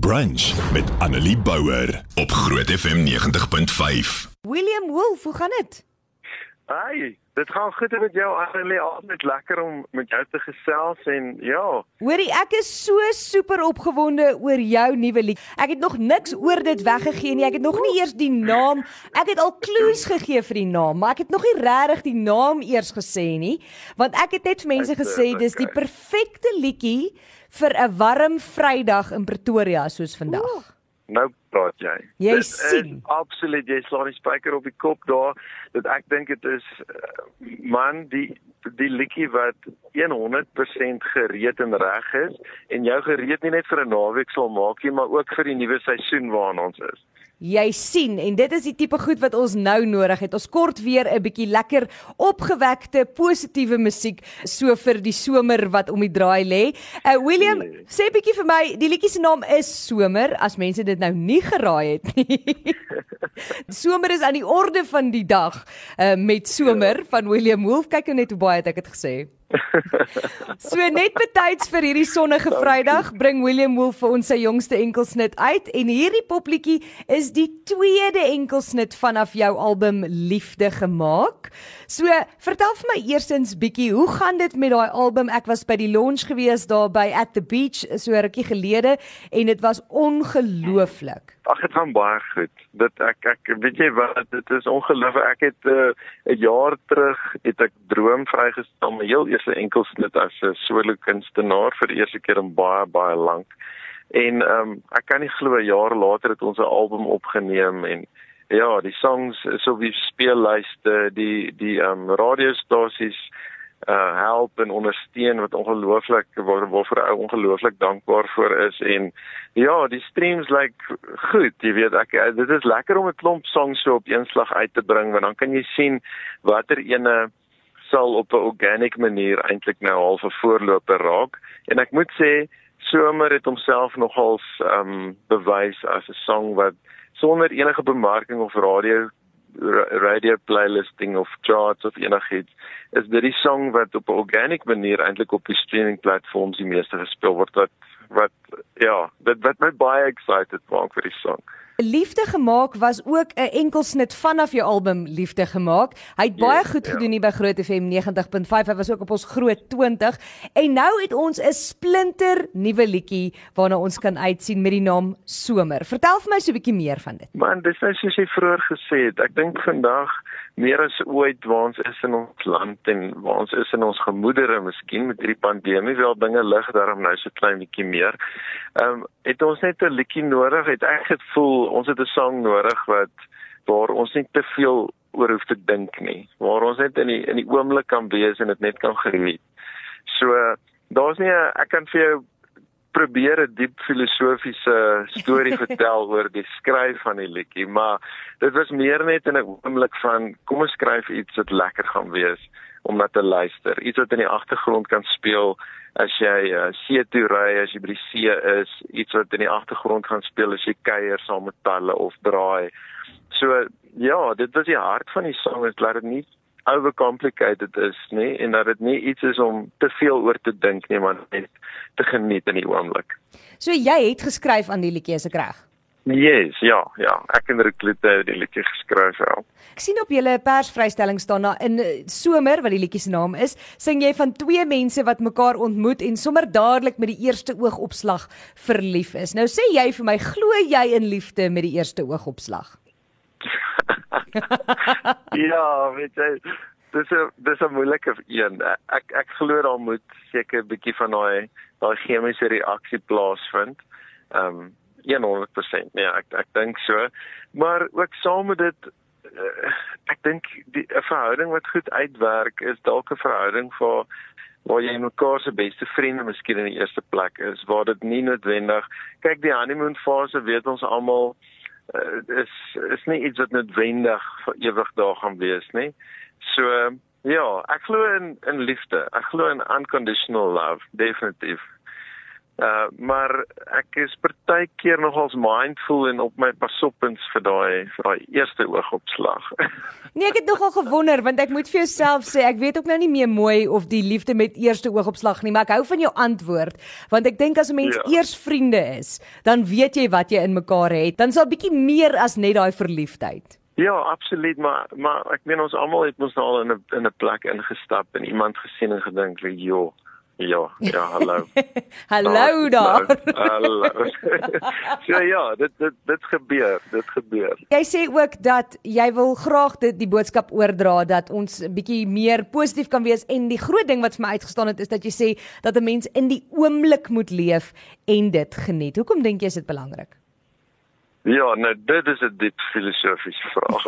Brunch met Annelie Bouwer op Groot FM 90.5. William Wolf, hoe gaan dit? Hi, dit gaan goed met jou Annelie. Altyd lekker om met jou te gesels en ja. Hoorie, ek is so super opgewonde oor jou nuwe lied. Ek het nog niks oor dit weggegee nie. Ek het nog nie eers die naam. Ek het al clues gegee vir die naam, maar ek het nog nie regtig die naam eers gesê nie, want ek het net vir mense gesê dis die perfekte liedjie vir 'n warm Vrydag in Pretoria soos vandag. Oeh. Nou praat jy. Jy dit sien. Absoluut, jy slaan die spyker op die kop daar. Dat ek dink dit is uh, man die die liedjie wat 100% gereed en reg is en jou gereed nie net vir 'n naweek sal maak nie, maar ook vir die nuwe seisoen waarna ons is jy sien en dit is die tipe goed wat ons nou nodig het. Ons kort weer 'n bietjie lekker opgewekte, positiewe musiek so vir die somer wat om die draai lê. Uh William, nee. sê bietjie vir my, die liedjie se naam is Somer as mense dit nou nie geraai het nie. somer is aan die orde van die dag uh met Somer ja. van William Wolf. Kyk nou net hoe baie het ek dit gesê. so net betyds vir hierdie sonnige Vrydag bring William Wolf vir ons sy jongste enkelsnit uit en hierdie popliedjie is die tweede enkelsnit vanaf jou album Liefde gemaak. So vertel vir my eerstens bietjie, hoe gaan dit met daai album? Ek was by die launch gewees daar by At the Beach so rukkie gelede en dit was ongelooflik. Ag dit gaan baie goed. Dit ek ek weet jy wat dit is ongelooflik. Ek het eh, 'n uh, jaar terug het ek droom vrygestel my heel eerste enkelsnit as 'n solo kunstenaar vir die eerste keer in baie baie lank. En ehm um, ek kan nie glo jaar later het ons 'n album opgeneem en ja, die songs is op die speellyste, die die ehm um, radiostasies uh help en ondersteun wat ongelooflik waar waarvoor ou ongelooflik dankbaar vir is en ja die streams lyk like, goed jy weet ek uh, dit is lekker om 'n klomp songs so op een slag uit te bring want dan kan jy sien watter ene sal op 'n organic manier eintlik nou half 'n voorloper raak en ek moet sê somer het homself nogals um bewys as 'n song wat sonder enige bemarking of radio radio playlisting of charts of enigiets is dit die song wat op 'n organic manier eintlik op die streaming platforms die meeste gespeel word wat wat ja dit wat my baie excited maak vir die song. Liefde gemaak was ook 'n enkelsnit vanaf jou album Liefde gemaak. Hy het baie goed ja. gedoen hier by Groot FM 90.5. Hy was ook op ons Groot 20 en nou het ons 'n splinter nuwe liedjie waarna ons kan uitsien met die naam Somer. Vertel vir my so 'n bietjie meer van dit. Man, dis nou soos jy vroeër gesê het. Ek dink vandag meer as ooit waar ons is in ons land en waar ons is in ons gemoedere, miskien met hierdie pandemie wel dinge lig daarom nou so klein bietjie meer. Ehm um, het ons net 'n liedjie nodig. Het ek gevoel ons het 'n sang nodig wat waar ons nie te veel oor hoef te dink nie. Waar ons net in die in die oomblik kan wees en dit net kan geniet. So daar's nie 'n ek kan vir jou probeer 'n diep filosofiese storie vertel oor die skryf van die liedjie, maar dit was meer net in 'n oomblik van kom ons skryf iets wat lekker gaan wees om na te luister. Iets wat in die agtergrond kan speel as jy uh, see toe ry, as jy by die see is, iets wat in die agtergrond gaan speel as jy kuier saam met talle of draai. So ja, dit was die hart van die sang, is dat dit nie overcomplicated is nie en dat dit nie iets is om te veel oor te dink nie maar net te geniet in die oomblik. So jy het geskryf aan die liedjie as ek reg? Yes, ja, ja, ek het reklute die liedjie geskryf wel. Ek sien op julle persvrystelling staan daar in eh, somer wat die liedjie se naam is, sing jy van twee mense wat mekaar ontmoet en sommer dadelik met die eerste oogopslag verlief is. Nou sê jy vir my, glo jy in liefde met die eerste oogopslag? ja, weet jy, dis 'n dis 'n moeilike een. Ek ek glo daar moet seker 'n bietjie van daai daai chemiese reaksie plaasvind. Ehm um, 100%. Nee, ek ek dink so. Maar ook saam met dit uh, ek dink die 'n verhouding wat goed uitwerk is dalk 'n verhouding vir waar jy mekaar se beste vriende miskien in die eerste plek is waar dit nie noodwendig kyk die honeymoon fase weet ons almal uh, is is nie iets wat noodwendig vir ewig daar gaan wees nie. So ja, ek glo in in liefde. Ek glo in unconditional love, definitief. Uh maar ek is partykeer nogals mindful en op my pasopins vir daai vir daai eerste oogopslag. nee, ek het nogal gewonder want ek moet vir jouself sê ek weet ook nou nie meer mooi of die liefde met eerste oogopslag nie, maar ek hou van jou antwoord want ek dink as 'n mens ja. eers vriende is, dan weet jy wat jy in mekaar het. Dan sal bietjie meer as net daai verliefdheid. Ja, absoluut, maar maar ek meen ons almal het mos nou al in 'n in 'n plek ingestap en iemand gesien en gedink, "Jo, Ja, ja, hallo. hallo daar. hallo. so ja, dit dit dit gebeur, dit gebeur. Jy sê ook dat jy wil graag dit die boodskap oordra dat ons 'n bietjie meer positief kan wees en die groot ding wat vir my uitgestaan het is dat jy sê dat 'n mens in die oomblik moet leef en dit geniet. Hoekom dink jy is dit belangrik? Ja, nou dit is 'n diep filosofiese vraag.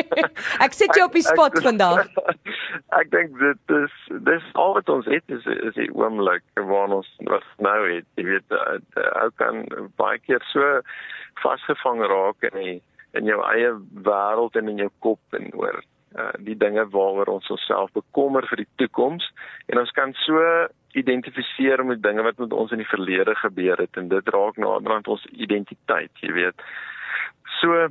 ek sit jou op die spot ek, vandag. Ek dink dit is dis al wat ons het is is die oomblik waar ons wat nou het. Jy weet, ou kan baie keer so vasgevang raak in die, in jou eie wêreld en in jou kop en oor uh, die dinge waaroor ons onsself bekommer vir die toekoms en ons kan so identifiseer met dinge wat met ons in die verlede gebeur het en dit raak nader aan ons identiteit, jy weet. So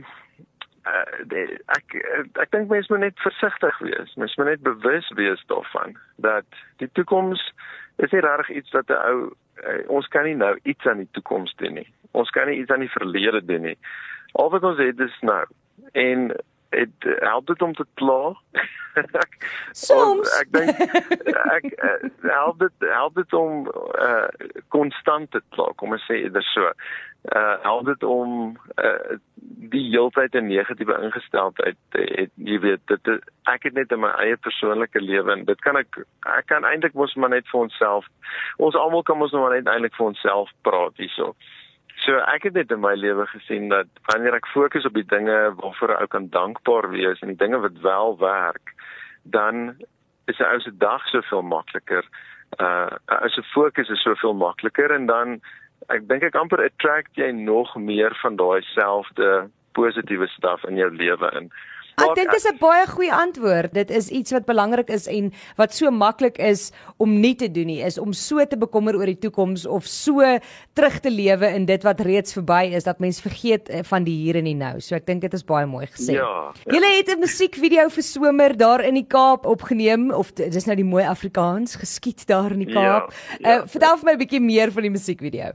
uh, ek ek dink mense moet net versigtig wees. Mense moet net bewus wees daarvan dat die toekoms is nie regtig iets wat 'n ou uh, ons kan nie nou iets aan die toekoms doen nie. Ons kan nie iets aan die verlede doen nie. Al wat ons het is nou. En het help dit om te kla. Soms ek dink ek uh, help dit help dit om uh konstant te kla, kom ons sê dit so. Uh help dit om uh die heeltyd 'n negatiewe ingesteldheid het jy weet dit ek het net in my eie persoonlike lewe en dit kan ek ek kan eintlik mos maar net vir onsself ons almal kan mos nou maar net eintlik vir onsself praat hierso. So ek het net in my lewe gesien dat wanneer ek fokus op die dinge waarvoor ek kan dankbaar wees en die dinge wat wel werk, dan is 'n ou se dag soveel makliker. Uh as 'n fokus is soveel makliker en dan ek dink ek amper attract jy nog meer van daai selfde positiewe staf in jou lewe in. Ek dink dis 'n baie goeie antwoord. Dit is iets wat belangrik is en wat so maklik is om nie te doen nie, is om so te bekommer oor die toekoms of so terug te lewe in dit wat reeds verby is dat mens vergeet eh, van die hier en die nou. So ek dink dit is baie mooi gesê. Ja. ja. Julle het 'n musiekvideo vir somer daar in die Kaap opgeneem of dis nou die mooi Afrikaans geskiet daar in die ja, Kaap. Ja, ja. Uh, vertel vir my 'n bietjie meer van die musiekvideo.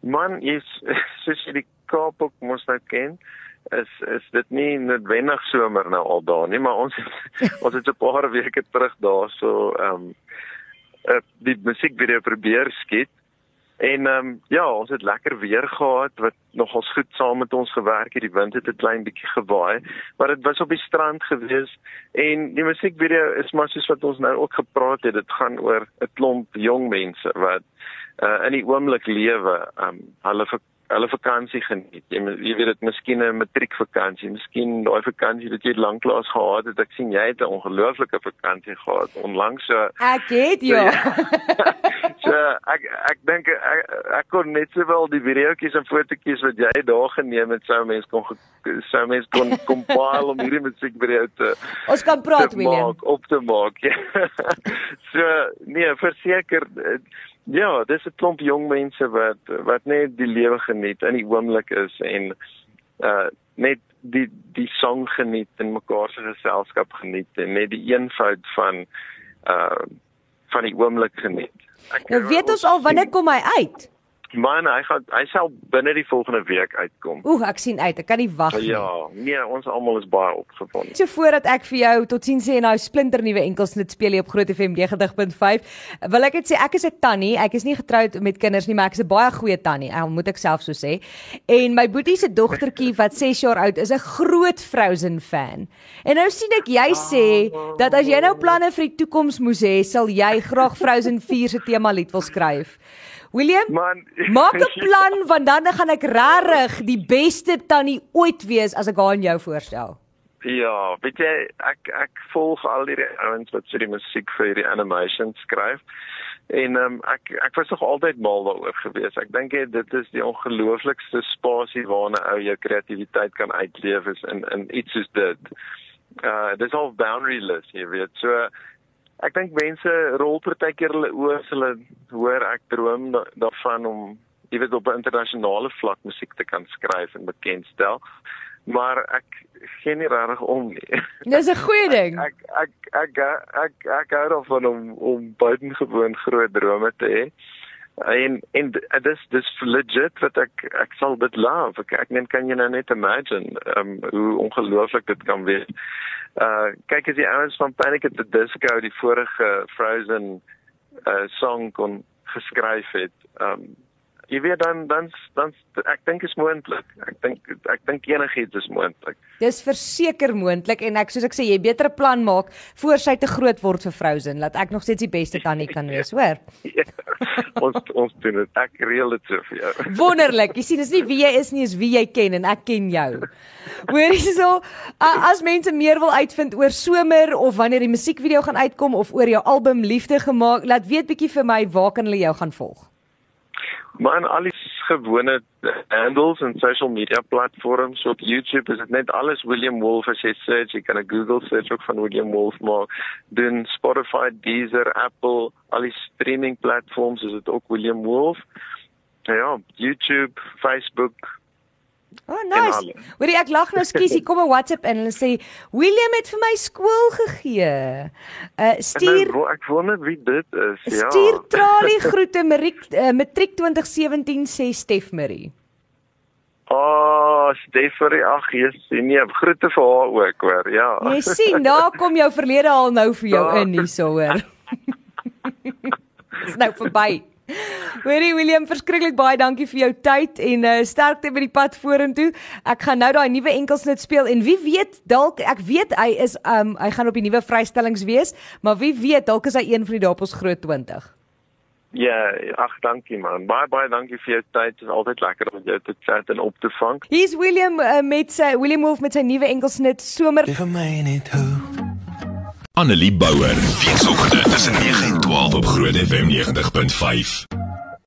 Man, is soos jy die Kaap ook mos nou ken is is dit nie noodwendig somer nou al daar nie, maar ons ons het 'n paar weke terug daarso ehm um, die musiekvideo probeer skiet. En ehm um, ja, ons het lekker weer gehad wat nogals goed saam met ons gewerk het. Die wind het 'n klein bietjie gewaai, maar dit was op die strand gewees en die musiekvideo is maar soos wat ons nou ook gepraat het, dit gaan oor 'n klomp jong mense wat uh, in die oomblik lewe, um, hulle hulle vakansie geniet. Jy jy weet dit miskien 'n matriekvakansie, miskien daai vakansie wat jy lanklaas gehad het. Ek sien jy het 'n ongelooflike vakansie gehad onlangs so. Ek het ja. So ek ek dink ek, ek kon net sowel die videoetjies en fotootjies wat jy daar geneem het sou mense kon sou mense kon compile om hierdie musiekvideo te Ons kan praat William. Op te maak. Ja. so nee, verseker Ja, dis 'n klomp jong mense wat wat net die lewe geniet in die oomblik is en uh net die die song geniet en mekaar se geselskap geniet en net die eenvoud van uh van die oomblik geniet. Ek nou weet ons al wanneer kom hy uit? Man, hy gaan hy sal binne die volgende week uitkom. Ooh, ek sien uit. Ek kan nie wag nie. Ja, nee, ons almal is baie opgewonde. So voordat ek vir jou totsiens sê en nou splinter nuwe enkelsnit speel hier op Groot FM 90.5, wil ek net sê ek is 'n tannie. Ek is nie getroud met kinders nie, maar ek is 'n baie goeie tannie. Ek moet ek self so sê. En my boetie se dogtertjie wat 6 jaar oud is 'n groot Frozen fan. En nou sien ek jy sê dat as jy nou planne vir die toekoms moes hê, sal jy graag Frozen 4 se tema lied wil skryf. William, Man, maak 'n plan want dan gaan ek regtig die beste tannie ooit wees as ek haar aan jou voorstel. Ja, weet jy, ek ek volg al die ouens wat vir die musiek vir die animation skryf. En ehm um, ek ek was nog altyd mal daaroor gewees. Ek dink dit is die ongelooflikste spasie waarna ou jou kreatiwiteit kan uitleef is in in iets soos dit. Uh dis al boundaryless, jy weet. So ek dink mense rol partykeer hulle oë as hulle hoor ek droom da, daarvan om jy weet op 'n internasionale vlak musiek te kan skryf en bekendstel. Maar ek gee nie regtig om nie. Dis 'n goeie ding. Ek ek ek ek ek, ek hou daarvan om om buitengewoon groot drome te hê. En en dis dis legit wat ek ek sal dit love. Ek ek meen kan jy nou net imagine um hoe ongelooflik dit kan wees. Uh kyk as die ouens van Panic at the Disco die vorige Frozen uh song kon geskryf het. Um jy weet dan dan dan ek dink is moontlik. Ek dink ek dink enigiets is moontlik. Dis verseker moontlik en ek soos ek sê jy beter 'n plan maak voor sy te groot word vir Frozen laat ek nog steeds die beste tannie kan wees, hoor. ja, ons ons doen dit. Ek reël dit so vir jou. Wonderlik. Jy sien dis nie wie jy is nie, is wie jy ken en ek ken jou. Hoor hierso, as mense meer wil uitvind oor somer of wanneer die musiekvideo gaan uitkom of oor jou album Liefde gemaak, laat weet bietjie vir my waar kan hulle jou gaan volg. Maar al die gewone handles en social media platforms op YouTube is dit net alles William Wolf as jy search, jy kan 'n Google search ook van William Wolf maak. Doen Spotify, Deezer, Apple, al die streaming platforms is dit ook William Wolf. Ja, YouTube, Facebook, Oh nice. Hoorie ek lag nou skielik hier kom 'n WhatsApp in hulle sê William het vir my skool gegee. Uh stuur nou, ek wonder wie dit is. Ja. Stuur tralie groete Matriek uh, matriek 2017 sê Stef Marie. Oh, Stefanie, ag Jesus, nee, groete vir haar ook, hoor. Ja. Jy sien, daar kom jou verlede al nou vir jou in hierso, hoor. Dis nou verby. Hoorie William, verskriklik baie dankie vir jou tyd en uh, sterkte met die pad vorentoe. Ek gaan nou daai nuwe enkelsnit speel en wie weet, dalk ek weet hy is um hy gaan op die nuwe vrystellings wees, maar wie weet, dalk is hy een van die dapels groot 20. Ja, ag dankie man. Baie baie dankie vir jou tyd. Dit is altyd lekker om jou te chat en op te vang. Hier's William uh, met sy William Wolf met sy nuwe enkelsnit somer. Vir my net hoe. Annelie Bouwer. Weekoggend tussen 9 en 12 op Groot FM 90.5.